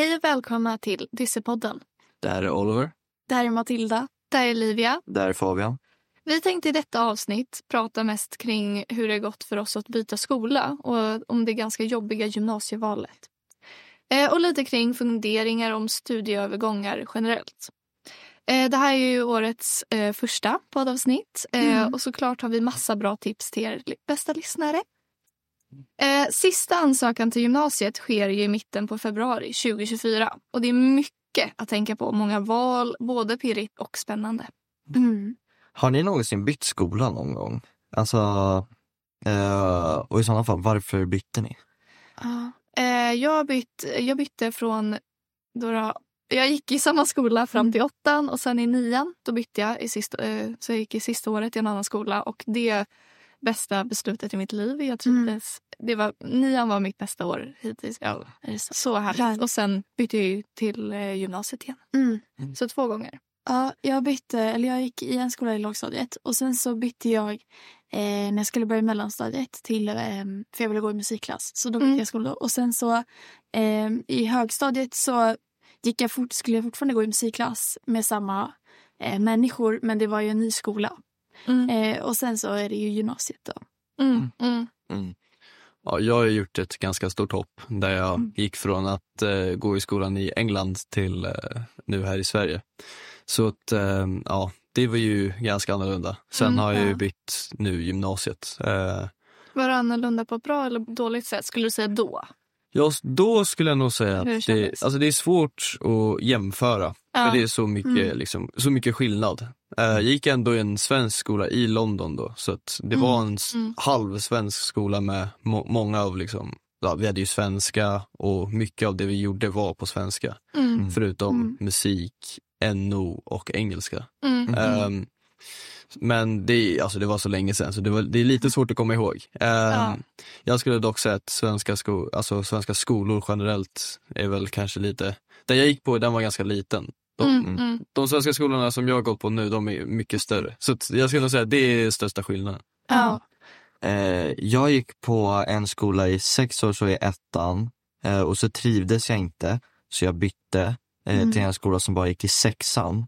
Hej och välkomna till Dissepodden. Där är Oliver. Där är Matilda. Där är Livia. Där är Fabian. Vi tänkte i detta avsnitt prata mest kring hur det gått för oss att byta skola och om det ganska jobbiga gymnasievalet. Eh, och lite kring funderingar om studieövergångar generellt. Eh, det här är ju årets eh, första poddavsnitt Mm. och såklart har vi massa bra tips till er bästa lyssnare. Eh, sista ansökan till gymnasiet sker ju i mitten på februari 2024 och det är mycket att tänka på. Många val, både pirrigt och spännande. Mm. Har ni någonsin bytt skola någon gång? Alltså, eh, och i sådana fall, varför bytte ni? Eh, jag, bytt, jag bytte från... Då då, jag gick i samma skola fram till åttan och sen i nian då bytte jag. I sista, eh, så jag gick i sista året i en annan skola. Och det bästa beslutet i mitt liv. Jag trivdes. Det var, nian var mitt bästa år hittills. Ja, så? så härligt. Härligt. Och sen bytte jag ju till eh, gymnasiet igen. Mm. Så två gånger. Ja, jag bytte, eller jag gick i en skola i lågstadiet och sen så bytte jag eh, när jag skulle börja i mellanstadiet till, eh, för jag ville gå i musikklass. Så då bytte Mm. jag skola. Och sen så eh, i högstadiet så gick jag fort, skulle jag fortfarande gå i musikklass med samma eh, människor men det var ju en ny skola. Mm. Eh, och sen så är det ju gymnasiet då. Mm. Mm. Mm. Ja, jag har gjort ett ganska stort hopp där jag Mm. gick från att eh, gå i skolan i England till eh, nu här i Sverige. Så att, eh, ja, det var ju ganska annorlunda. Sen Mm, har jag ju ja. bytt nu gymnasiet. Eh, Var det annorlunda på ett bra eller dåligt sätt? Skulle du säga då? ja, då skulle jag nog säga att det, kändes? alltså det är svårt att jämföra. För det är så mycket, Mm. liksom, så mycket skillnad. Eh, jag gick ändå i en svensk skola i London då, så att det Mm. var en Mm. halv svensk skola med må- många av liksom, ja, vi hade ju svenska och mycket av det vi gjorde var på svenska. Mm. Förutom Mm. musik, NO och engelska. Mm. Ehm, men det, alltså det var så länge sedan så det, var, det är lite svårt att komma ihåg. Ehm, Ja. Jag skulle dock säga att svenska, sko, alltså svenska skolor generellt är väl kanske lite, den jag gick på den var ganska liten. De, Mm. Mm. de svenska skolorna som jag har gått på nu de är mycket större. Så jag skulle nog säga att det är största skillnaden. Ja. Eh, jag gick på en skola i sex år, så i ettan. Eh, och så trivdes jag inte, så jag bytte eh, Mm. till en skola som bara gick till sexan.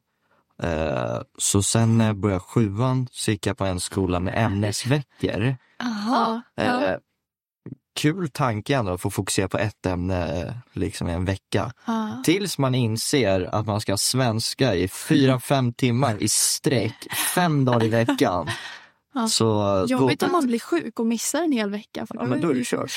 Eh, så sen när jag började sjuan så gick jag på en skola med ämnesveckor. Aha. Ja. Kul tanke ändå att få fokusera på ett ämne eh, liksom i en vecka. Ja. Tills man inser att man ska ha svenska i fyra, fem timmar i sträck, fem dagar i veckan. Ja. Så Jobbigt då, om man blir sjuk och missar en hel vecka. För ja, men då är det kört.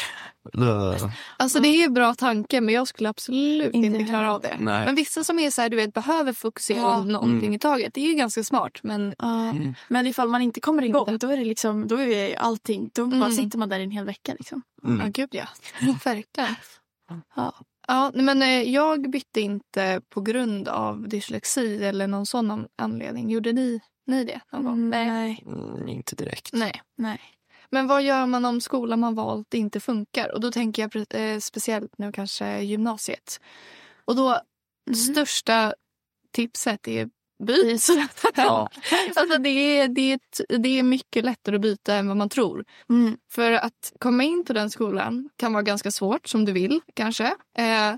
Då, Alltså det är en bra tanke men jag skulle absolut inte, Inte klara av det. Nej. Men vissa som är så här, du vet, behöver fokusera Ja. någonting Mm. i taget. Det är ju ganska smart men Ja, Mm. Men ifall man inte kommer igång då är det liksom, då är det allting, då bara Mm. sitter man där en hel vecka liksom. ja mm. gud ja. Verkligen. Ja. Ja, men eh, jag bytte inte på grund av dyslexi eller någon sån an- anledning. Gjorde ni, ni det någon gång? Nej. Mm, inte direkt. Nej. Nej. Men vad gör man om skolan man valt inte funkar? Och då tänker jag eh, speciellt nu kanske gymnasiet. Och då Mm. största tipset är byt. Ja. alltså det, är, det, är, det är mycket lättare att byta än vad man tror. Mm. För att komma in på den skolan kan vara ganska svårt som du vill kanske. Eh,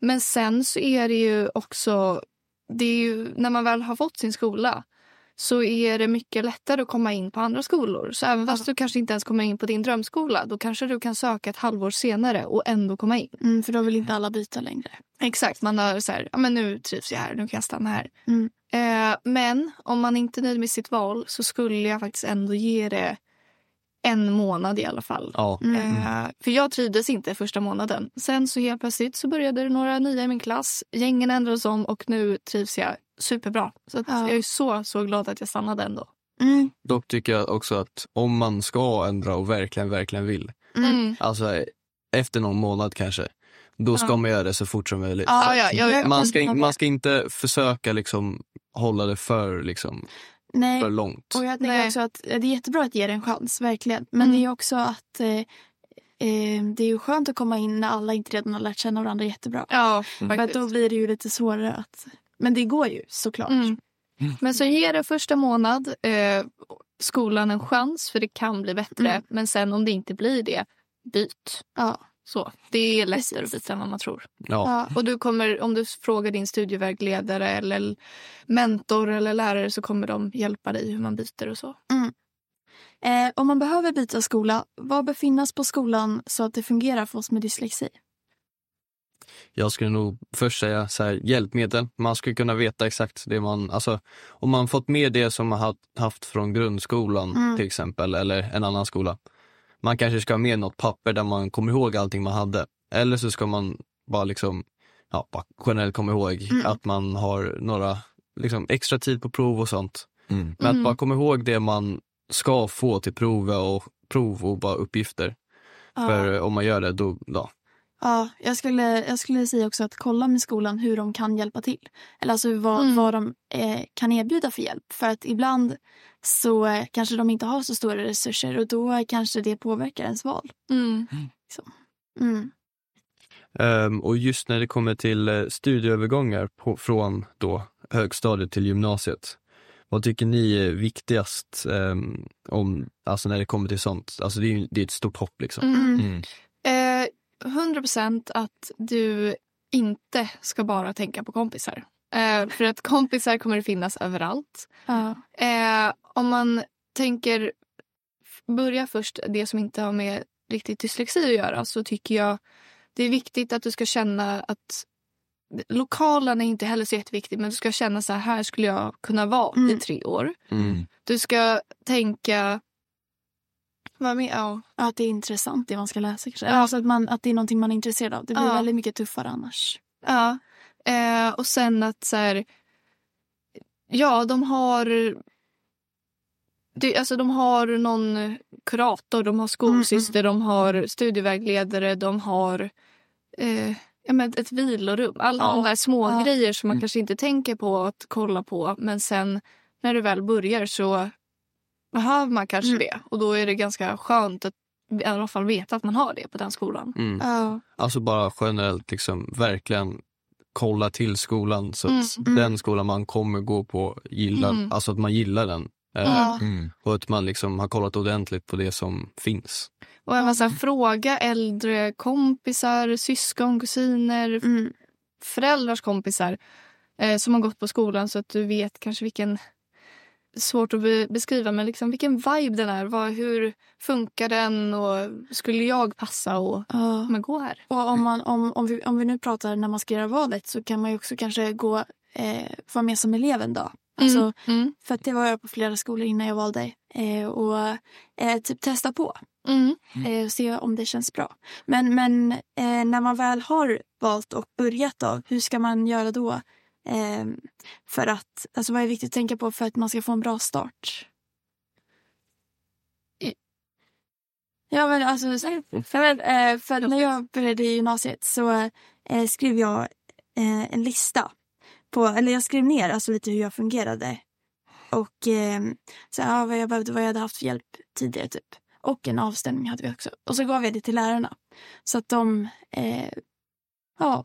men sen så är det ju också, det är ju, när man väl har fått sin skola så är det mycket lättare att komma in på andra skolor. Så även fast du kanske inte ens kommer in på din drömskola då kanske du kan söka ett halvår senare och ändå komma in. Mm, för då vill inte alla byta längre. Exakt, man har så här, ja men nu trivs jag här, nu kan jag stanna här. Mm. Eh, men om man inte är nöjd med sitt val så skulle jag faktiskt ändå ge det en månad i alla fall. Ja. Mm. Eh, för jag trivdes inte första månaden. Sen så helt plötsligt så började det några nya i min klass. Gängen ändrades om och nu trivs jag superbra. Så att Ja. jag är så, så glad att jag stannade ändå. Mm. Dock tycker jag också att om man ska ändra och verkligen, verkligen vill, Mm. alltså efter någon månad kanske, då ska Ja. man göra det så fort som möjligt. Ja, ja, jag, Man ska, man ska inte försöka liksom hålla det för, liksom, Nej. för långt. Och jag tänker Nej. också att det är jättebra att ge det en chans, verkligen. Men Mm. det är också att eh, eh, det är ju skönt att komma in när alla inte redan har lärt känna varandra jättebra. ja, För att faktiskt. då blir det ju lite svårare att... Men det går ju såklart. Mm. Men så ge det första månad eh, skolan en chans för det kan bli bättre. Mm. Men sen om det inte blir det, byt. Ja. Så, det är lättare att byta än vad man tror. Ja. Ja. Och du kommer, om du frågar din studievägledare eller mentor eller lärare så kommer de hjälpa dig hur man byter och så. Eh, om man behöver byta skola, vad bör finnas på skolan så att det fungerar för oss med dyslexi? Jag skulle nog först säga så här, hjälpmedel. Man skulle kunna veta exakt det man, alltså om man fått med det som man haft, haft från grundskolan Mm. till exempel eller en annan skola. Man kanske ska ha med något papper där man kommer ihåg allting man hade. Eller så ska man bara liksom, ja, bara generellt komma ihåg Mm. att man har några liksom, extra tid på prov och sånt. Mm. Men Mm. att bara komma ihåg det man ska få till prov och, prov och bara uppgifter. Ja. För om man gör det då, ja. Ja, jag skulle, jag skulle säga också att kolla med skolan hur de kan hjälpa till. Eller alltså vad, Mm. vad de eh, kan erbjuda för hjälp. För att ibland så eh, kanske de inte har så stora resurser och då kanske det påverkar ens val. Mm. Mm. Ehm, och just när det kommer till eh, studieövergångar på, från då högstadiet till gymnasiet. Vad tycker ni är viktigast ehm, om, alltså när det kommer till sånt? Alltså det är det är ett stort hopp liksom. Mm. Mm. Eh, 100 procent att du inte ska bara tänka på kompisar. Eh, för att kompisar kommer det finnas överallt. Ja. Eh, om man tänker börja först det som inte har med riktigt dyslexi att göra så tycker jag det är viktigt att du ska känna att lokalen är inte heller så jätteviktigt men du ska känna så här, här skulle jag kunna vara i Mm. tre år. Mm. Du ska tänka vad med, ja, att det är intressant det man ska läsa kanske. Ja. Alltså att, man, att det är någonting man är intresserad av. Det blir Ja. väldigt mycket tuffare annars. Ja, eh, och sen att så här... Ja, de har... Det, alltså de har någon kurator, de har skolsyster, de har studievägledare, de har eh, ja, men ett vilorum. Alla Ja. de där små Ja. grejer som man Mm. kanske inte tänker på att kolla på. Men sen när du väl börjar så behöver man kanske Mm. det. Och då är det ganska skönt att i alla fall veta att man har det på den skolan. Mm. Ja. Alltså bara generellt liksom verkligen kolla till skolan så att Mm. den skolan man kommer gå på gillar, Mm. alltså att man gillar den. Mm. Och att man liksom har kollat ordentligt på det som finns. Och även så här, fråga äldre kompisar, syskon, kusiner, Mm. föräldrars kompisar eh, som har gått på skolan så att du vet kanske vilken svårt att be- beskriva men liksom vilken vibe den är. Vad, hur funkar den och skulle jag passa och men gå här? Och om, man, om, om, vi, om vi nu pratar när man ska göra valet så kan man ju också kanske gå, eh, vara med som elev en dag. Alltså, mm. För att det var jag på flera skolor innan jag valde. Eh, och eh, typ testa på. Mm. Eh, och se om det känns bra. Men, men eh, när man väl har valt och börjat då, hur ska man göra då? Eh, för att, alltså vad är viktigt att tänka på för att man ska få en bra start? Ja men alltså, så- för, eh, för när jag började i gymnasiet så eh, skrev jag eh, en lista. På, eller jag skrev ner alltså lite hur jag fungerade. Och eh, så, ja, vad jag behövde, vad jag hade haft för hjälp tidigare typ. Och en avstämning hade vi också. Och så gav jag det till lärarna. Så att de, eh, ja,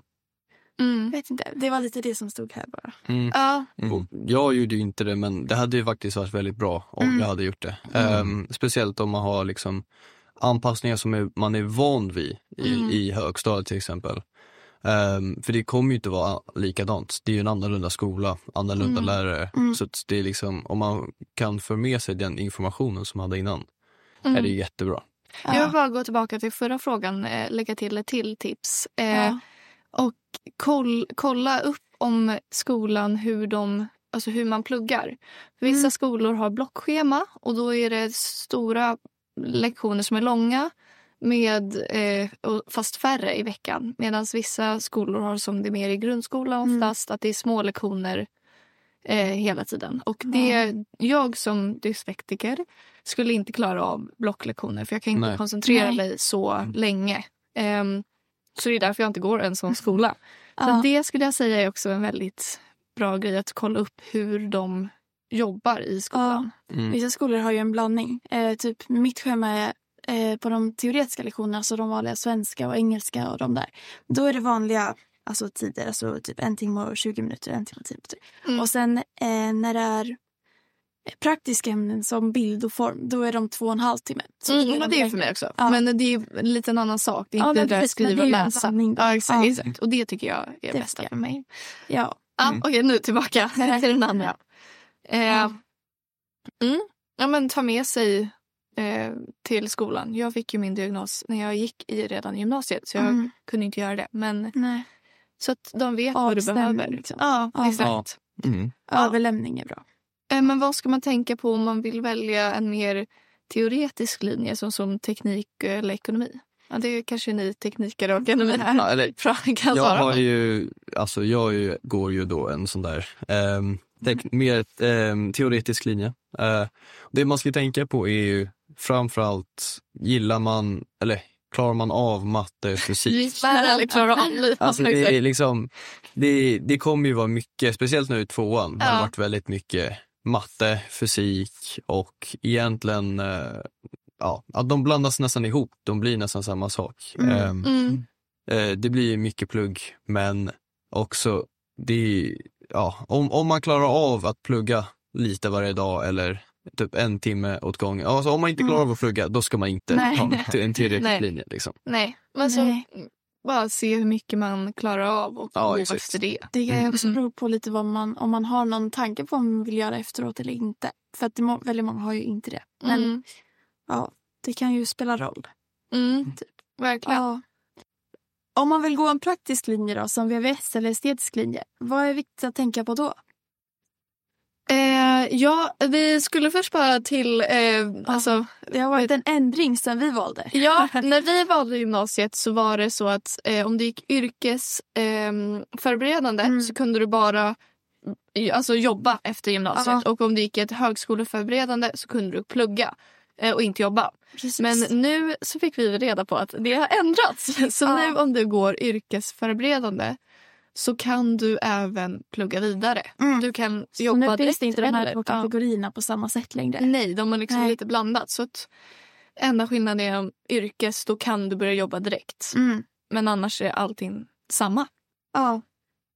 Mm. jag vet inte. Det var lite det som stod här bara. Mm. Ja, Mm. Jag gjorde ju inte det men det hade ju faktiskt varit väldigt bra om Mm. jag hade gjort det. Mm. Ehm, speciellt om man har liksom anpassningar som är, man är van vid i, Mm. i högstadiet till exempel. Ehm, för det kommer ju inte vara likadant. Det är ju en annorlunda skola, annorlunda Mm. lärare. Mm. Så det är liksom, om man kan få med sig den informationen som man hade innan mm. är det jättebra. Jag vill bara gå tillbaka till förra frågan, eh, lägga till ett till tips. Eh, Ja. Och koll, kolla upp om skolan hur, de, alltså hur man pluggar. Vissa Mm. skolor har blockschema och då är det stora lektioner som är långa med, eh, fast färre i veckan. Medan vissa skolor har som det är mer i grundskolan Mm. oftast att det är små lektioner eh, hela tiden. Och det, jag som dyslektiker skulle inte klara av blocklektioner för jag kan inte Nej. koncentrera Nej. mig så länge. Ehm, så det är därför jag inte går en sån skola. Så Ja. det skulle jag säga är också en väldigt bra grej att kolla upp hur de jobbar i skolan. Mm. Vissa skolor har ju en blandning. Eh, typ mitt schema är eh, på de teoretiska lektionerna, så de vanliga svenska och engelska och de där. Då är det vanliga alltså, tider, alltså typ en timme och 20 minuter, en timme och 10 minuter. Mm. Och sen eh, när det är praktiska ämnen som bild och form, då är de två och en halv timme. Så Mm, men det är för mig också. Ja. Men det är en liten annan sak. Det är Ja, inte det där skriva och läsa. Ja, exakt, Ja. exakt. Och det tycker jag är Det bästa för mig. Ja. Ja, Mm. Okej, nu tillbaka till den andra. Eh, mm, ja, men ta med sig eh, till skolan. Jag fick ju min diagnos när jag gick i redan gymnasiet så jag Mm. kunde inte göra det. Men Nej. så att de vet vad du Avstämning, behöver. liksom. Ja, Ja. exakt. Mm. Överlämning är bra. Eh, Men vad ska man tänka på om man vill välja en mer teoretisk linje som, som teknik eller ekonomi? Ja, det är kanske ni tekniker och ekonomi här Ja, eller, kan jag har ju, alltså jag ju, går ju då en sån där ehm, tek- mer ehm, teoretisk linje. Eh, det man ska tänka på är ju framförallt, gillar man, eller klarar man av matte, fysik? Gillar eller klarar av livet. Alltså det, är liksom, det, det kommer ju vara mycket, speciellt nu i tvåan, det har Ja. varit väldigt mycket matte, fysik och egentligen, eh, ja, de blandas nästan ihop, de blir nästan samma sak. Mm. Ehm, Mm. Eh, det blir mycket plugg, men också det är, ja, om, om man klarar av att plugga lite varje dag eller typ en timme åt gången. Alltså om man inte klarar av att plugga, då ska man inte Nej. ha en- en teoretisk linje. Liksom. Nej, men så Nej. Bara se hur mycket man klarar av och Ja, gå exakt. efter det. Det kan ju också Mm. bero på lite vad man, om man har någon tanke på vad man vill göra efteråt eller inte. För att det, må- väldigt många har ju inte det. Men Mm. ja, det kan ju spela roll. Mm. Verkligen. Ja. Om man vill gå en praktisk linje då, som VVS eller estetisk linje, vad är viktigt att tänka på då? Eh, ja, vi skulle först bara till... Eh, alltså, Det har varit en ändring sedan vi valde. ja, när vi valde gymnasiet så var det så att eh, om du gick yrkesförberedande eh, förberedande Mm. så kunde du bara alltså, jobba efter gymnasiet. Och om du gick ett högskoleförberedande så kunde du plugga eh, och inte jobba. Precis. Men nu så fick vi reda på att det har ändrats. Så Ja. nu om du går yrkesförberedande så kan du även plugga vidare. Mm. Du kan Så jobba nu finns direkt det inte de här två kategorierna på samma sätt längre. Ja. Nej, de har liksom Nej. lite blandat. Så att enda skillnaden är om yrkes, då kan du börja jobba direkt. Mm. Men annars är allting samma. Ja.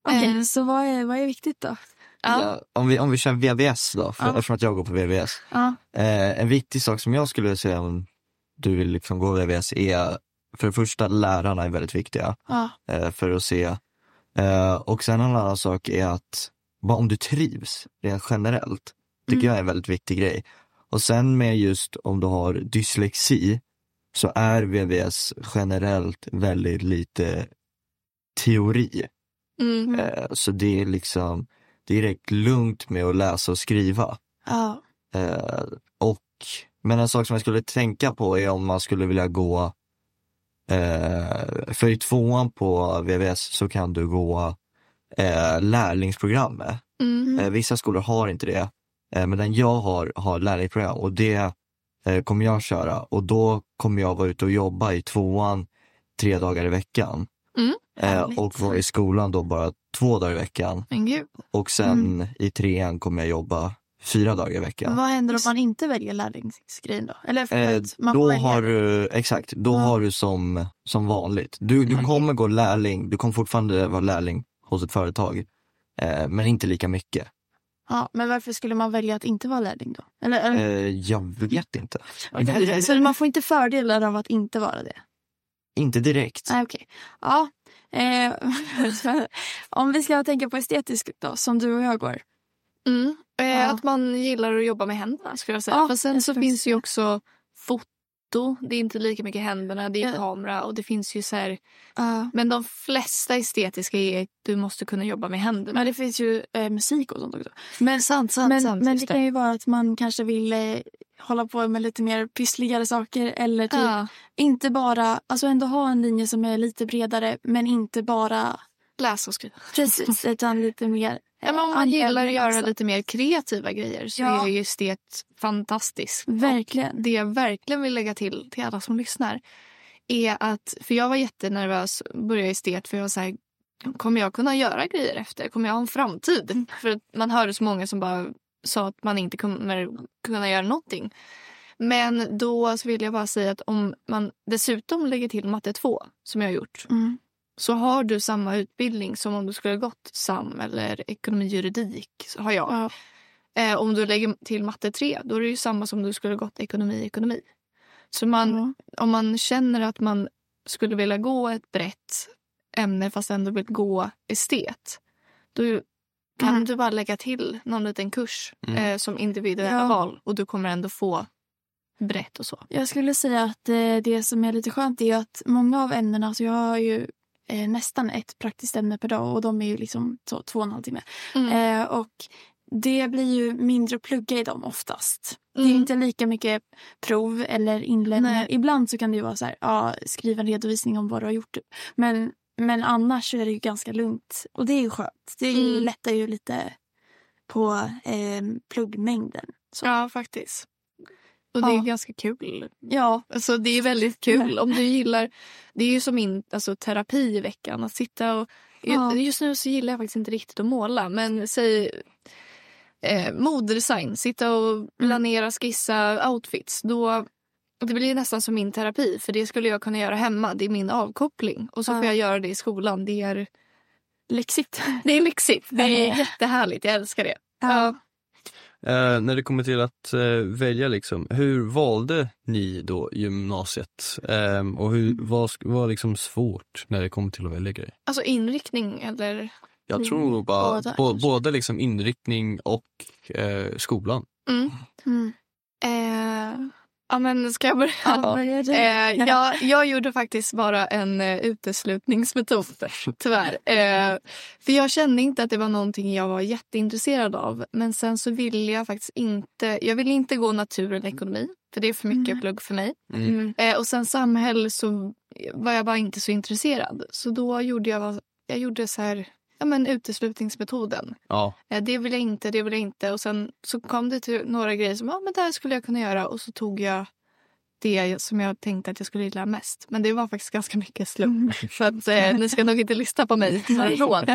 Okej, Eh. så vad är, vad är viktigt då? Ja, om, vi, om vi kör VVS då, för, Ja. eftersom att jag går på VVS. Ja. Eh, en viktig sak som jag skulle säga om du vill liksom gå VVS är för det första lärarna är väldigt viktiga Ja. eh, för att se. Eh, och sen en annan sak är att bara om du trivs rent generellt, tycker Mm. jag är en väldigt viktig grej. Och sen med just om du har dyslexi så är VVS generellt väldigt lite teori. Mm. Eh, så det är liksom direkt lugnt med att läsa och skriva. Ja. Eh, och, men en sak som jag skulle tänka på är om man skulle vilja gå, eh, för i tvåan på VVS så kan du gå eh, lärlingsprogrammet. Mm. Eh, vissa skolor har inte det, eh, men den jag har har lärlingsprogram och det eh, kommer jag köra och då kommer jag vara ute och jobba i tvåan tre dagar i veckan. Mm. Eh, och vara i skolan då bara två dagar i veckan. Och sen i trean kommer jag jobba fyra dagar i veckan. Vad händer om man inte väljer lärlingsgrejen då? Eller för Eh, då har du, exakt, då Ja. har du som, som vanligt. Du, du kommer gå lärling, du kommer fortfarande vara lärling hos ett företag. Eh, men inte lika mycket. Ja, men varför skulle man välja att inte vara lärling då? Eller, eller... Eh, jag vet inte. Så man får inte fördelar av att inte vara det? Inte direkt. Nej, okej. Ja. Eh, om vi ska tänka på estetiskt då, som du och jag går. Mm. Eh, Ja. Att man gillar att jobba med händerna skulle jag säga. Ja, Fast sen så finns också ju också foto. Det är inte lika mycket händerna. Det är Ja. kamera och det finns ju så här. Ja. Men de flesta estetiska är att du måste kunna jobba med händerna. Men det finns ju eh, musik och sånt också. Men sant, sant, Men, sant. men just det kan ju vara att man kanske vill eh, hålla på med lite mer pyssligare saker. Eller typ inte bara, alltså ändå ha en linje som är lite bredare men inte bara läsa och skriva. precis utan lite mer. Ja, men om man gillar att göra lite mer kreativa grejer så Ja. är ju estet fantastiskt. Verkligen. Det jag verkligen vill lägga till till alla som lyssnar är att, för jag var jättenervös att börja estet för jag var så här, kommer jag kunna göra grejer efter? Kommer jag ha en framtid? För att man hörde så många som bara sa att man inte kommer kunna göra någonting. Men då så vill jag bara säga att om man dessutom lägger till matte 2 som jag har gjort Mm. Så har du samma utbildning som om du skulle ha gått SAM eller ekonomi juridik så har jag. Ja. Eh, om du lägger till matte 3 då är det ju samma som du skulle gått ekonomi ekonomi. Så man, Ja. om man känner att man skulle vilja gå ett brett ämne fast ändå vill gå estet. Då kan Mm. du bara lägga till någon liten kurs Mm. eh, som individuella Ja. val och du kommer ändå få brett och så. Jag skulle säga att eh, det som är lite skönt är att många av ämnena, alltså jag har ju eh, nästan ett praktiskt ämne per dag och de är ju liksom så, två och en halv timme. Mm. Eh, och det blir ju mindre att plugga i dem oftast. Det är Mm. inte lika mycket prov eller inlämningar. Nej. Ibland så kan det ju vara så här, ja, skriva en redovisning om vad du har gjort. typ. Men, men annars är det ju ganska lugnt. Och det är ju skönt. Det ju, Mm. lättar ju lite på eh, pluggmängden. Så. Ja, faktiskt. Och det är Ja. ganska kul. Ja, Alltså, det är väldigt kul om du gillar... Det är ju som min alltså, terapi i veckan. Att sitta och... Ja. Just nu så gillar jag faktiskt inte riktigt att måla. Men säg eh, modedesign. Sitta och planera, skissa outfits. Då, det blir nästan som min terapi. För det skulle jag kunna göra hemma. Det är min avkoppling. Och så Ja. får jag göra det i skolan. Det är, lyxigt. det är lyxigt. Det är jättehärligt. Jag älskar det. Ja. Eh, när det kommer till att eh, välja, liksom, hur valde ni då gymnasiet? Ehm, och hur, vad sk- var liksom svårt när det kom till att välja grejer? Alltså inriktning eller... Jag Mm, tror nog bara båda, bo, både liksom inriktning och eh, skolan. Mm. Mm. Ja, men ska jag börja? Ja? Eh, jag, jag gjorde faktiskt bara en eh, uteslutningsmetod, tyvärr. Eh, för jag kände inte att det var någonting jag var jätteintresserad av. Men sen så ville jag faktiskt inte, jag ville inte gå natur eller ekonomi. För det är för mycket Mm. plugg för mig. Mm. Eh, och sen samhälle så var jag bara inte så intresserad. Så då gjorde jag, jag gjorde så här, ja men uteslutningsmetoden. Ja, Eh, Det vill jag inte, det vill jag inte. Och sen så kom det till några grejer som ja, men det här skulle jag kunna göra. Och så tog jag det som jag tänkte att jag skulle gilla mest. Men det var faktiskt ganska mycket slump. För att eh, ni ska nog inte lyssna på mig.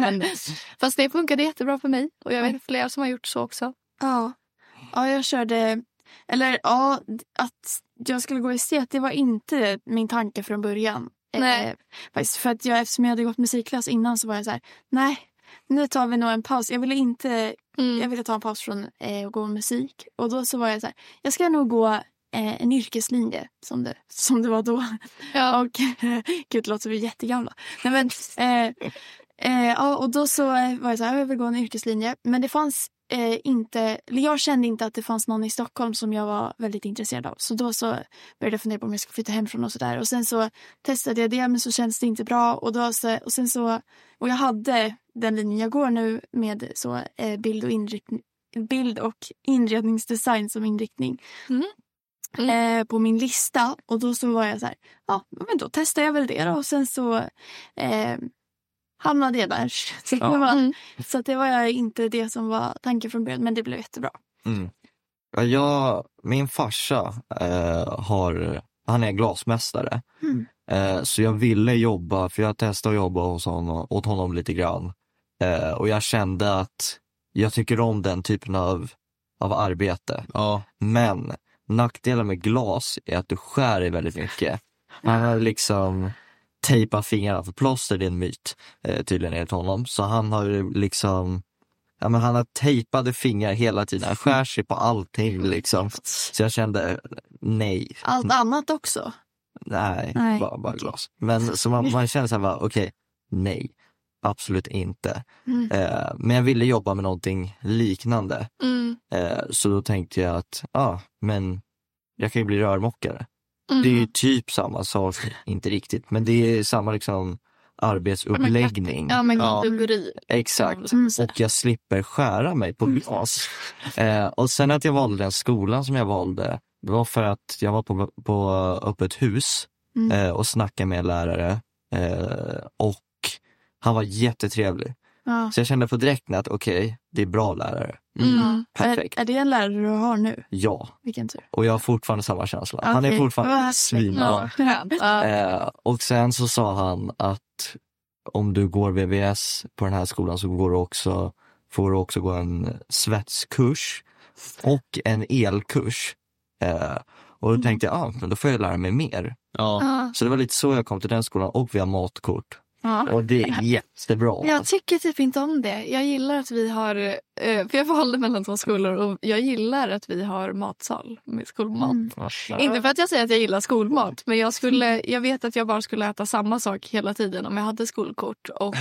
Men, fast det funkade jättebra för mig. Och jag vet flera som har gjort så också. Ja. ja, jag körde... Eller ja, att jag skulle gå estet, det var inte min tanke från början. Nej. Eh, för att jag, eftersom jag hade gått musikklass innan så var jag så här, nej, nu tar vi nog en paus. Jag ville inte, Mm. jag ville ta en paus från eh, att gå musik. Och då så var jag så här, jag ska nog gå eh, en yrkeslinje som det, som det var då. Ja. Och gud, det låter som vi är jättegamla. Nej, men, eh, eh, ja, och då så eh, var jag så här, jag vill gå en yrkeslinje. Men det fanns eh, inte, jag kände inte att det fanns någon i Stockholm som jag var väldigt intresserad av. Så då så började jag fundera på om jag skulle flytta hemifrån och sådär. Och sen så testade jag det men så kändes det inte bra. Och, då så, och sen så, och jag hade den linjen jag går nu med så eh, bild och inriktning bild och inredningsdesign som inriktning Mm. eh, på min lista. Och då så var jag så här, ja men då testar jag väl det då. Och sen så eh, hamnade jag där. Så, Ja. det var, Mm. så det var inte det som var tanken från början, men det blev jättebra. Mm. Ja, jag, min farsa eh, har, han är glasmästare. Mm. Eh, så jag ville jobba, för jag testade att jobba hos honom, åt honom lite grann. Eh, och jag kände att jag tycker om den typen av, av arbete. ja, Men nackdelen med glas är att du skär i väldigt mycket. Han har liksom tejpat fingrarna, för plåster det är en myt eh, tydligen enligt honom. Så han har liksom, ja men han har tejpade fingrar hela tiden, han skär sig på allting liksom. Så jag kände, nej, Allt annat också. nej, Nej, bara, bara glas. Men så man, man känner så här, okej, nej, absolut inte. Mm. Eh, men jag ville jobba med någonting liknande. Mm. Eh, så då tänkte jag att, ja, ah, men jag kan ju bli rörmokare. Mm. Det är ju typ samma sak, inte riktigt, men det är samma liksom arbetsuppläggning. Ja, men Ja. kategori. Exakt. Mm. Och jag slipper skära mig på glas. Eh, och sen att jag valde den skolan som jag valde, det var för att jag var på, på öppet hus Mm. eh, och snackade med en lärare. Eh, och han var jättetrevlig. Ja. Så jag kände på direkten att okej, det är bra lärare. Mm. Perfekt. Är, är det en lärare du har nu? Ja, Vilken tur. och jag har fortfarande samma känsla. Han är fortfarande svinbra. Ja. Eh, och sen så sa han att om du går VVS på den här skolan så går du också, får du också gå en svetskurs och en elkurs. Eh, och då tänkte jag, ah, men då får jag lära mig mer. ja. Ja. Så det var lite så jag kom till den skolan och vi har matkort. Ja. Och det är jättebra. Jag tycker typ inte om det. Jag gillar att vi har, eh, för jag valde mellan två skolor och jag gillar att vi har matsal med skolmat. Mm. Inte för att jag säger att jag gillar skolmat men jag, skulle, jag vet att jag bara skulle äta samma sak hela tiden om jag hade skolkort. Och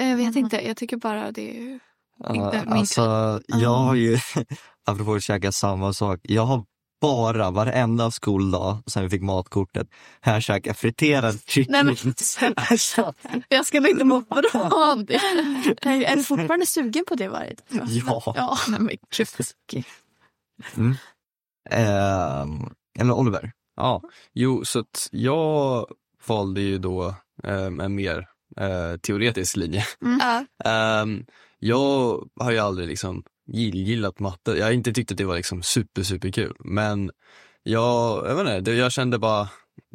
eh, jag vet inte, jag tycker bara det är inte min alltså, jag har ju, apropå att käka samma sak, jag har bara varenda skoldag sen vi fick matkortet här käkat friterad kyckling. Nej, men- Jag skulle inte må bra av det. Är, är du fortfarande sugen på det varje dag? ja. Ja, nej, men gud. Mm. Ehm, eller Oliver, Ja, jo, så att jag valde ju då ehm, en mer eh, teoretisk linje. Ja. Ehm, jag har ju aldrig liksom gillat matte. Jag har inte tyckt att det var liksom super, super kul. Men jag, jag vet inte, jag kände bara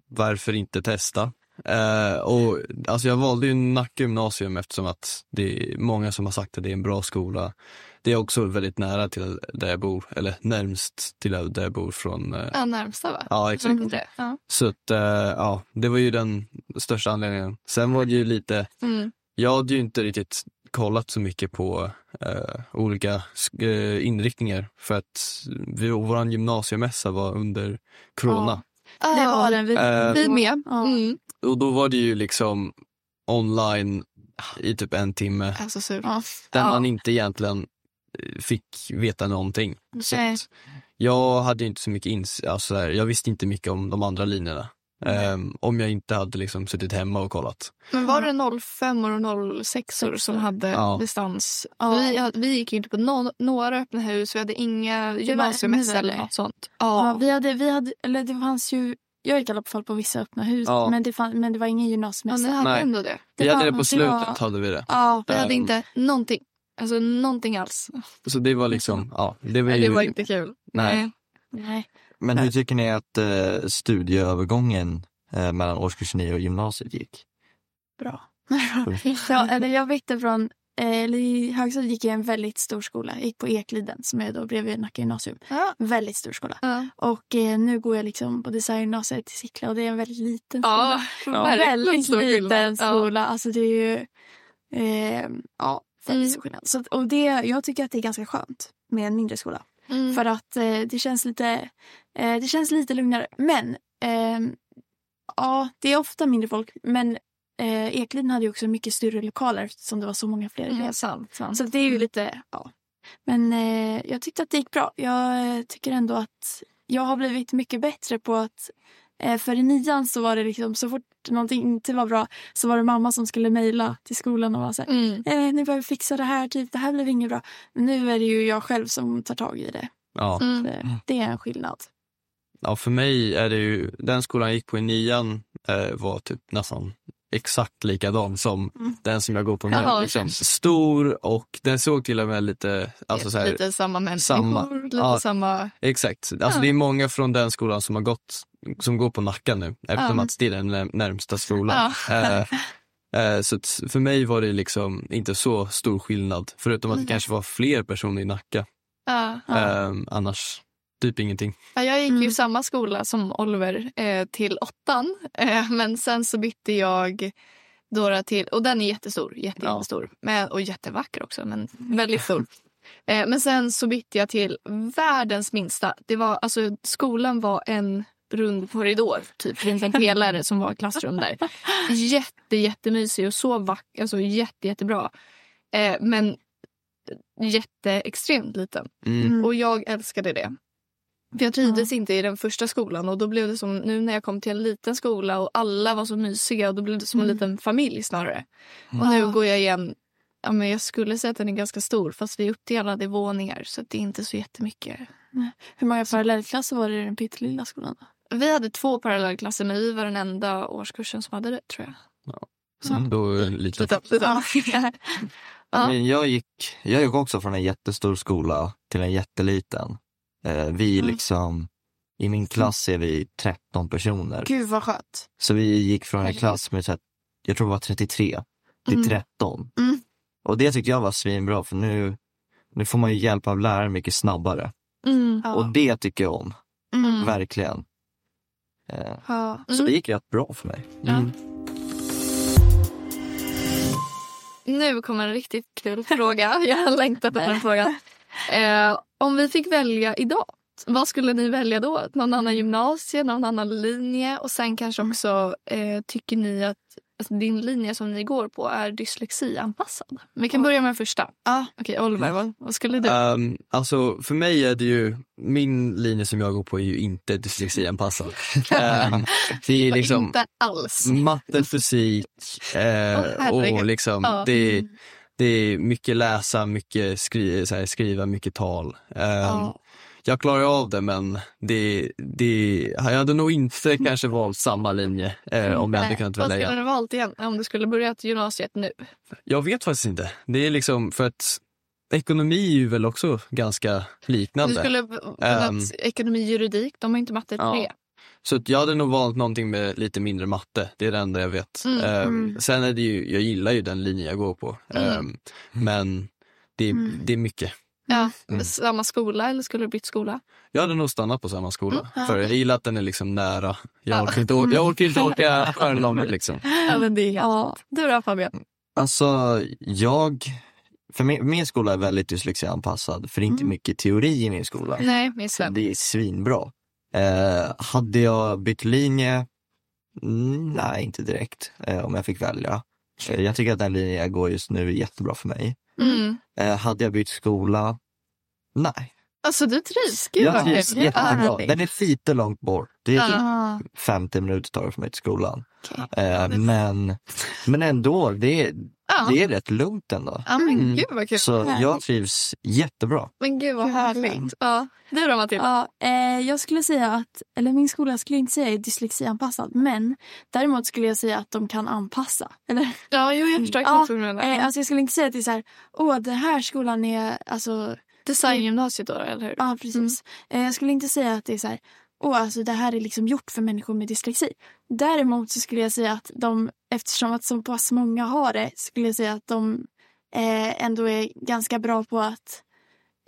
varför inte testa? Eh, och alltså jag valde ju Nacka gymnasium eftersom att det är många som har sagt att det är en bra skola. Det är också väldigt nära till där jag bor, eller närmst till där jag bor från eh, Ja, närmsta va? Ja, exakt. Ja. Så att, eh, ja, det var ju den största anledningen. Sen var det ju lite, Mm. Jag hade ju inte riktigt kollat så mycket på eh, olika eh, inriktningar för att vi, vår gymnasiemässa var under corona. Det var den. Vi, Eh, Vi med. Ja. Mm. Och då var det ju liksom online i typ en timme Alltså sur. Ja. där Ja. man inte egentligen eh, fick veta någonting. Jag hade inte så mycket ins alltså, jag visste inte mycket om de andra linjerna. Ehm, om jag inte hade liksom suttit hemma och kollat. Men var det 05 och 06 som hade Ja. distans? Ja. Vi, vi gick inte på nå- några öppna hus, vi hade inga gymnasiemässor nu eller något sånt. Ja, Ja. vi hade, vi hade, eller det fanns ju, jag gick i alla fall på vissa öppna hus, Ja. men, det fann, men det var ingen Ja, gymnasiemässa. hade Nej. ändå det. Vi hade det på slutet, var- hade vi det. Ja, Vi hade Ehm. inte någonting. Alltså någonting alls. Så det var liksom, ja, det var Nej, ju, det var inte kul. nej. nej. Men hur tycker ni att eh, studieövergången eh, mellan årskurs 9 och gymnasiet gick? Bra. ja, eller jag väckte från, eh, eller i högstadiet gick jag i en väldigt stor skola. Jag gick på Ekliden som är då bredvid Nacka gymnasium. Ja. Väldigt stor skola. Ja. Och eh, nu går jag liksom på designgymnasiet i Sickla och det är en väldigt liten Ja, skola. verkligen väldigt stor liten Ja. skola. Alltså det är ju, eh, ja, väldigt Mm. stor skillnad. Så, och det, jag tycker att det är ganska skönt med en mindre skola. Mm. För att eh, det känns lite eh, det känns lite lugnare. Men ehm, ja, det är ofta mindre folk. Men eh, Ekliden hade ju också mycket större lokaler eftersom det var så många fler elever. Mm, sant, sant. Så det är ju lite, ja. Men eh, jag tyckte att det gick bra. Jag eh, tycker ändå att jag har blivit mycket bättre på att eh, för i nian så var det liksom så fort någonting inte var bra så var det mamma som skulle mejla till skolan och vara så här, Mm. eh, ni behöver fixa det här, typ det här blev inget bra. Men nu är det ju jag själv som tar tag i det. Ja. Mm. Det, det är en skillnad. ja, för mig är det ju, den skolan jag gick på i nian eh, var typ nästan exakt likadan som Mm. den som jag går på nu. Jaha. Liksom, stor och den såg till och med lite, alltså så här, lite samma människor, samma. lite Ja. samma... Exakt. Alltså Ja. det är många från den skolan som har gått, som går på Nacka nu eftersom Ja. att det är den när- närmsta skolan. Eh, eh, så för mig var det liksom inte så stor skillnad förutom att det Mm. kanske var fler personer i Nacka. Ja. Ja. Eh, annars typ ingenting. Ja, jag gick ju Mm. i samma skola som Oliver eh, till åttan. Eh, men sen så bytte jag Dora till, och den är jättestor, jätte, Ja. jättestor. Men, och jättevacker också, men väldigt stor. Eh, men sen så bytte jag till världens minsta. Det var, alltså, skolan var en rund korridor, typ runt en pelare som var klassrum där. Jätte, jättemysig och så vacker, alltså jätte, jättebra. Eh, men jätteextremt liten. Mm. Och jag älskade det. För jag trivdes inte i den första skolan och då blev det som nu när jag kom till en liten skola och alla var så mysiga och då blev det som en Mm. liten familj snarare. Och nu Ja. går jag igen, ja men jag skulle säga att den är ganska stor fast vi är uppdelade i våningar så det är inte så jättemycket. Hur många parallellklasser var det i den pyttelilla skolan? Då? Vi hade två parallellklasser men vi var den enda årskursen som hade det tror jag. Så då är det lite, Lite, lite. Ja. Ja. Men jag, gick, jag gick också från en jättestor skola till en jätteliten. Eh, vi Mm. liksom, i min klass är vi 13 personer. Gud vad skönt. Så vi gick från en klass med, så här, jag tror det var 33 till Mm. 13. Mm. Och det tyckte jag var svinbra för nu, nu får man ju hjälp av lärare mycket snabbare. Mm. Ja. Och det tycker jag om, Mm. verkligen. Eh, Ja. så det gick rätt bra för mig. Mm. nu kommer en riktigt kul fråga. Jag har längtat efter den frågan. Eh, om vi fick välja idag, vad skulle ni välja då? Någon annan gymnasie, någon annan linje? Och sen kanske också, eh, tycker ni att alltså, din linje som ni går på är dyslexianpassad? Vi kan börja med den första. Ja. Okej, Oliver, vad, vad skulle du? Um, alltså för mig är det ju, min linje som jag går på är ju inte dyslexianpassad. um, det är liksom Inte alls. matte, fysik eh, herregud. och liksom Ja. det, det är mycket läsa, mycket skri, här, skriva, mycket tal. Um, Ja. Jag klarar av det men det, det, jag hade nog inte kanske valt samma linje eh, om jag hade kunnat Vad välja skulle igen. du valt igen om du skulle börja gymnasiet nu? Jag vet faktiskt inte. Det är liksom för att ekonomi är ju väl också ganska Du liknande. skulle Ehm. um, ekonomi, juridik, de har inte matte Ja. 3. Så att jag hade nog valt någonting med lite mindre matte. Det är det enda jag vet. Mm, Ehm, mm. Sen är det ju, jag gillar ju den linjen jag går på. Mm. Ehm, men det, är- Mm. det är mycket. Ja. Mm. Samma skola eller skulle du bytt skola? Jag hade nog stannat på samma skola. Mm. För jag gillar att den är liksom nära. Jag Ja. orkar inte, jag orkar inte åka för långt liksom. Ja, men det är Ja. Du då Fabian? Alltså, jag... För min, min skola är väldigt dyslexianpassad, för det är inte Mm. mycket teori i min skola. Nej, min. Det är svinbra. Eh, hade jag bytt linje? Mm, nej, inte direkt. Eh, om jag fick välja. Eh, jag tycker att den linjen jag går just nu är jättebra för mig. Mm. Eh, hade jag bytt skola? Nej. Alltså du trivs. Gud jag trivs jättebra. Den är lite långt bort. Det är typ Ja. 50 minuter tar det för mig till skolan. Okej. Eh, men, men ändå, det är, Ja. det är rätt lugnt ändå. ja, men Mm. gud vad kul. Så Härligt. jag trivs jättebra. Men gud vad härligt. Ja. Du då Matilda? Ja, eh, jag skulle säga att, eller min skola skulle inte säga är dyslexianpassad, men däremot skulle jag säga att de kan anpassa. Eller, Ja, jo, jag förstår Ja, exakt vad du menar. eh, alltså jag skulle inte säga att det är så här, åh den här skolan är, alltså, Designgymnasiet då, eller hur? ja precis. Eh, jag skulle inte säga att det är så här, åh alltså det här är liksom gjort för människor med dyslexi. Däremot så skulle jag säga att de, eftersom att så pass många har det, skulle jag säga att de eh, ändå är ganska bra på att,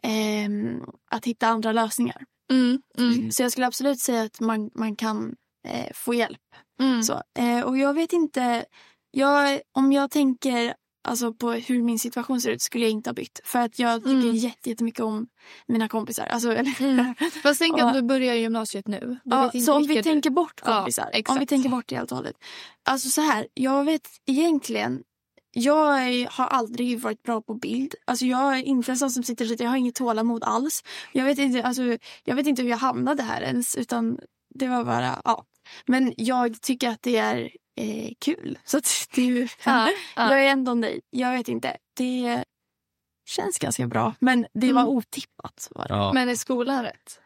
ehm, att hitta andra lösningar. Mm, mm, Så jag skulle absolut säga att man, man kan eh, få hjälp. mm. Så, eh, och jag vet inte, jag, om jag tänker alltså, på hur min situation ser ut skulle jag inte ha bytt. För att jag tycker Mm. jätte- jättemycket om mina kompisar. Alltså, Mm. Fast tänk att du börjar gymnasiet nu. Du ja, så om vi vilket- tänker bort Ja, kompisar, om vi tänker bort det helt och hållet. Alltså så här, jag vet egentligen jag har aldrig varit bra på bild. Alltså jag är inte en sån som sitter och jag har inget tålamod alls. Jag vet inte, alltså, jag vet inte hur jag hamnade här ens. Utan det var bara, ja. Men jag tycker att det är eh, kul. Så att det är ju, Ja, ja. Jag är ändå nöjd. Jag vet inte. Det känns ganska bra. Men det var Mm. otippat. Var det. Ja. Men är skolan rätt?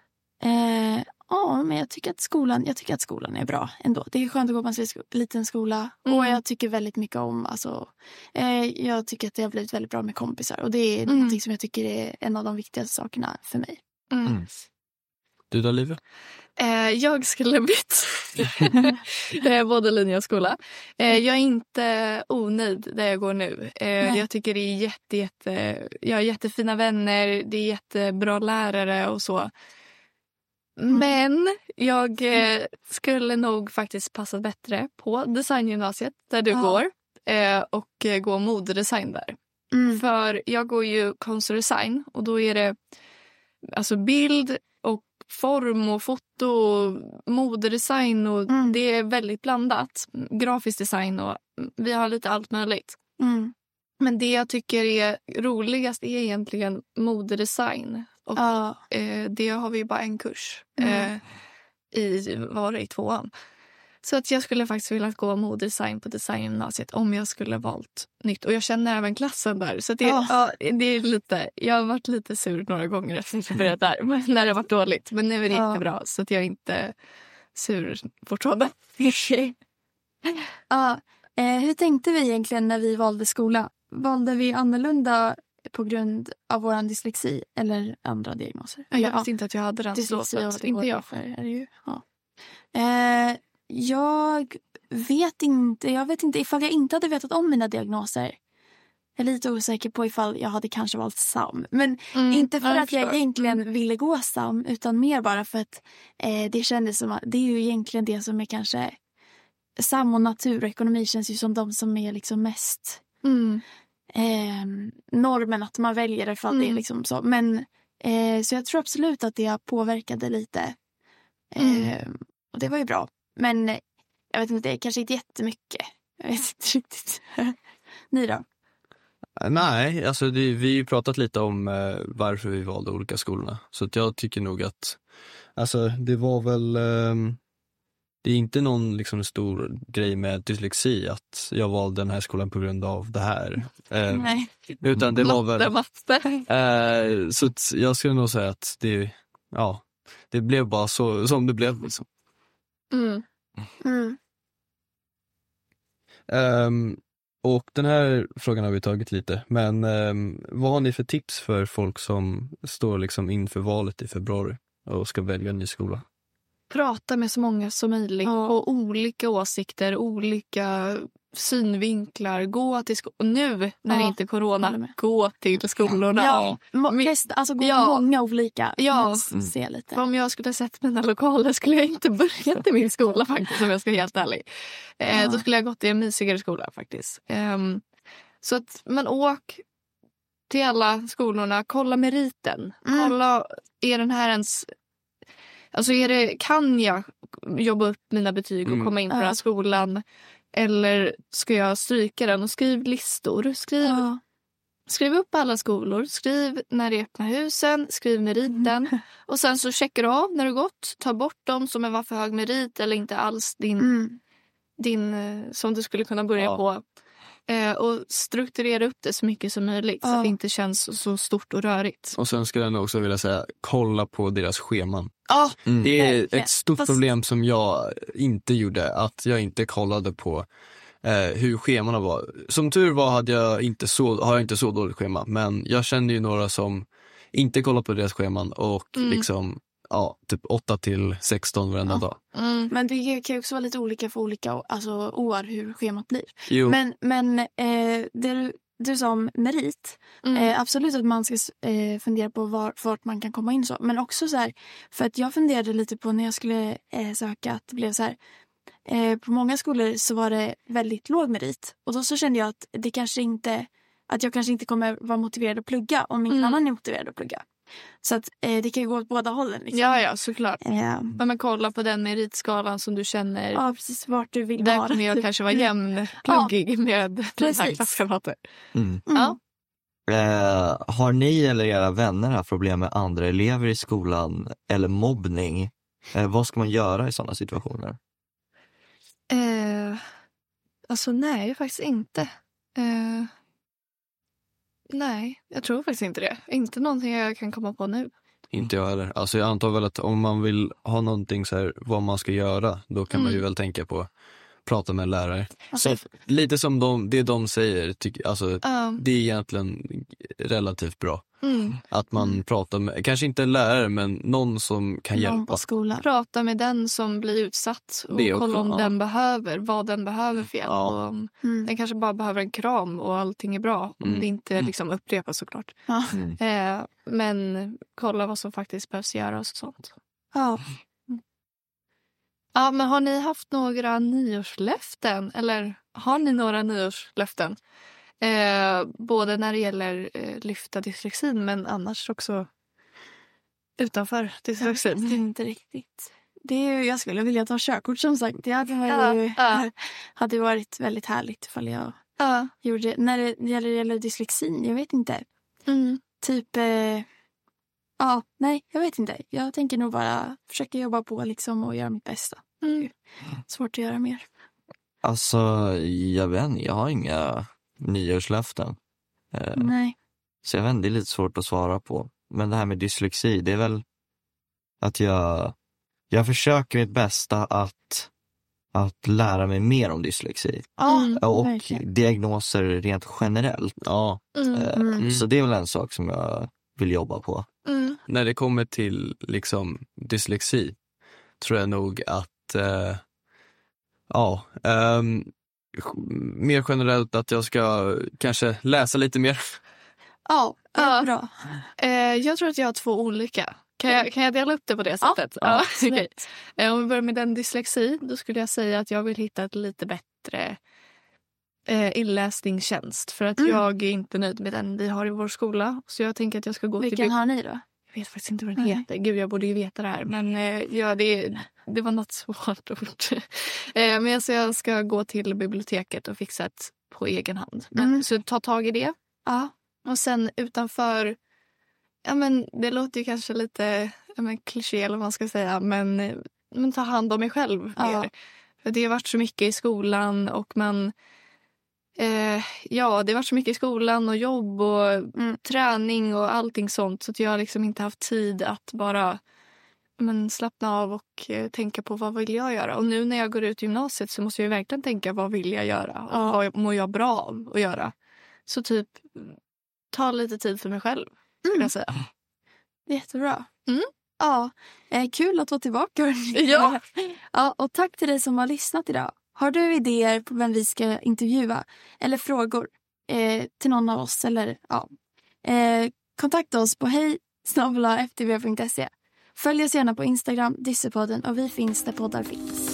Eh, ja, men jag tycker, att skolan, jag tycker att skolan är bra ändå. Det är skönt att gå på en liten skola. Mm. Och jag tycker väldigt mycket om... Alltså, eh, jag tycker att det har blivit väldigt bra med kompisar. Och det är Mm. som jag tycker är en av de viktigaste sakerna för mig. Mm. Mm. Du då Livia? Eh, jag skulle bytt både linje och skola. Eh, jag är inte onöjd där jag går nu. Eh, jag tycker det är jätte, jätte, jag har jättefina vänner, det är jättebra lärare och så. Men jag skulle nog faktiskt passa bättre på designgymnasiet där du Ja. går och gå modedesign där. Mm. För jag går ju konstdesign och då är det alltså bild och form och foto och modedesign och Mm. det är väldigt blandat. Grafisk design och vi har lite allt möjligt. Mm. Men det jag tycker är roligast är egentligen modedesign. Och Ja. eh, det har vi bara en kurs Mm. eh, i, var det, i tvåan. Så att jag skulle faktiskt vilja gå modedesign på designgymnasiet om jag skulle valt nytt. Och jag känner även klassen där. Så det, Ja. ja, det är lite, jag har varit lite sur några gånger efter att jag där. men När det har varit dåligt. Men nu är det Ja. jättebra. Så att jag är inte sur fortfarande. Ja, eh, hur tänkte vi egentligen när vi valde skola? Valde vi annorlunda på grund av vår dyslexi eller andra diagnoser? Jag visste inte att jag hade den. Så, dyslexi och så inte jag. ADHD är det ju. Ja. Eh, jag vet inte. Jag vet inte ifall jag inte hade vetat om mina diagnoser. Jag är lite osäker på ifall jag hade kanske valt SAM. Men Mm, inte för ja, att jag egentligen ville gå SAM utan mer bara för att eh, det kändes som att det är ju egentligen det som är kanske SAM och natur och ekonomi känns ju som de som är liksom mest Mm. eh, normen att man väljer det för att det är Mm. liksom så. Men eh, så jag tror absolut att det påverkade lite. Mm. Eh, och det var ju bra. Men eh, jag vet inte, kanske inte jättemycket. Jag vet inte riktigt. Ni då? Nej, alltså det, vi har ju pratat lite om eh, varför vi valde olika skolorna. Så att jag tycker nog att, alltså det var väl, ehm, det är inte någon liksom stor grej med dyslexi att jag valde den här skolan på grund av det här. Eh, Nej. utan det var väl, Matte, eh, så jag skulle nog säga att det, ja, det blev bara så som det blev. Liksom. Mm. Mm. Um, och den här frågan har vi tagit lite, men um, vad har ni för tips för folk som står liksom inför valet i februari och ska välja en ny skola? Prata med så många som möjligt Ja. och olika åsikter, olika synvinklar. Gå till skolan. Nu när det Ja, inte är corona, gå till skolorna. Ja, mest, alltså gå Ja. många olika. Ja. Se lite. Om jag skulle ha sett mina lokaler skulle jag inte börjat i min skola faktiskt om jag ska vara helt ärlig. Eh, Ja. Då skulle jag gått i en mysigare skola faktiskt. Ehm, så att man åk till alla skolorna, kolla meriten. Mm. Kolla, är den här ens... Alltså är det, kan jag jobba upp mina betyg och Mm. komma in på Ja. den här skolan? Eller ska jag stryka den? Och skriv listor. Skriv, Ja. skriv upp alla skolor. Skriv när det är öppna husen. Skriv meriten. Och sen så checkar du av när du gått. Ta bort dem som var för hög merit eller inte alls din, Mm. din eh, som du skulle kunna börja Ja. på. Eh, och strukturera upp det så mycket som möjligt så Ja. att det inte känns så- så stort och rörigt. Och sen skulle jag nog också vilja säga, kolla på deras scheman. Ja, Mm. Det är ett stort Fast- problem som jag inte gjorde, att jag inte kollade på eh, hur scheman var. Som tur var hade jag inte så, har jag inte så dåligt schema, men jag kände ju några som inte kollade på deras scheman och Mm. liksom, ja, typ 8 till 16 varenda Ja. dag. mm. Men det kan ju också vara lite olika för olika alltså, år hur schemat blir. Jo, Men, men eh, det du, du sa om merit. Mm. Eh, absolut att man ska eh, fundera på var, vart man kan komma in. så. Men också så här, för att jag funderade lite på när jag skulle eh, söka att det blev så här. Eh, på många skolor så var det väldigt låg merit. Och då så kände jag att det kanske inte att jag kanske inte kommer vara motiverad att plugga om ingen Mm. annan är motiverad att plugga. Så att eh, det kan ju gå åt båda hållen. Liksom. Ja, ja, såklart. Eh, Men, men kolla på den meritskalan som du känner. ja, precis vart du vill Där vara. kommer jag kanske vara jämnpluggig med dina Precis. klasskamrater. Mm. Mm. Ja. Eh, har ni eller era vänner haft problem med andra elever i skolan eller mobbning? Eh, vad ska man göra i sådana situationer? Eh, alltså nej, faktiskt inte. Nej, jag tror faktiskt inte det. Inte någonting jag kan komma på nu. inte jag heller. Alltså jag antar väl att om man vill ha någonting så här, vad man ska göra, då kan man ju Mm. väl tänka på prata med lärare. Alltså, Så lite som de, det de säger, tyck, alltså, Ja, det är egentligen relativt bra. Mm. Att man pratar med, kanske inte en lärare, men någon som kan någon hjälpa. på skolan. Prata med den som blir utsatt och Det också, kolla om ja. den behöver, vad den behöver för hjälp. Ja. Och om Mm. den kanske bara behöver en kram och allting är bra. Om Mm. det inte liksom upprepas såklart. Ja. Eh, men kolla vad som faktiskt behövs göras och sånt. Ja. Ja, men har ni haft några nyårslöften? Eller har ni några nyårslöften? Eh, både när det gäller eh, lyfta dyslexin men annars också utanför Jag vet dyslexin. inte riktigt. Det är, jag skulle vilja ta körkort som sagt. Det hade, Ja, ju, ja. hade varit väldigt härligt ifall jag Ja. gjorde det. När det gäller, gäller dyslexin, jag vet inte. Mm. Typ... Eh, ja, nej, jag vet inte. Jag tänker nog bara försöka jobba på liksom och göra mitt bästa. Mm. Svårt att göra mer. Alltså, jag vet inte, jag har inga nyårslöften. Eh, Nej. Så jag vet inte, det är lite svårt att svara på. Men det här med dyslexi, det är väl att jag, jag försöker mitt bästa att, att lära mig mer om dyslexi. Mm. Och verkligen. diagnoser rent generellt. Ja, Mm. Eh, Mm. Så det är väl en sak som jag vill jobba på. Mm. när det kommer till liksom dyslexi tror jag nog att, eh, ja, ehm, mer generellt att jag ska kanske läsa lite mer. Ja, Ja. bra. Eh, jag tror att jag har två olika. Kan jag, kan jag dela upp det på det Ja, sättet? ja, okej. absolut. Eh, Om vi börjar med den dyslexi, då skulle jag säga att jag vill hitta ett lite bättre eh, inläsningstjänst för att Mm. jag är inte nöjd med den vi har i vår skola. Så jag tänker att jag ska gå till... Vilken har ni då? Jag vet faktiskt inte vad den heter. Gud, jag borde ju veta det här. Men eh, ja, det, det var något svårt ord. eh, men alltså, jag ska gå till biblioteket och fixa ett på egen hand. Men, Mm. Så ta tag i det. Ja. Och sen utanför... Ja, men det låter ju kanske lite ja, men, kliché eller vad man ska säga. Men, eh, men ta hand om mig själv Ja. För det har varit så mycket i skolan och man... Eh, ja, det varit så mycket i skolan och jobb och Mm. träning och allting sånt. Så att jag har liksom inte haft tid att bara men, slappna av och eh, tänka på vad vill jag göra. Och nu när jag går ut gymnasiet så måste jag verkligen tänka vad vill jag göra och Ja. vad mår jag bra av att göra. Så typ ta lite tid för mig själv skulle Mm. jag säga. Jättebra. Mm. Ja, eh, kul att vara tillbaka. Ja. ja. Och tack till dig som har lyssnat idag. Har du idéer på vem vi ska intervjua eller frågor eh, till någon av oss eller ja, eh, kontakta oss på hej ftv.se. Följ oss gärna på Instagram, Dyssepodden och vi finns där poddar finns.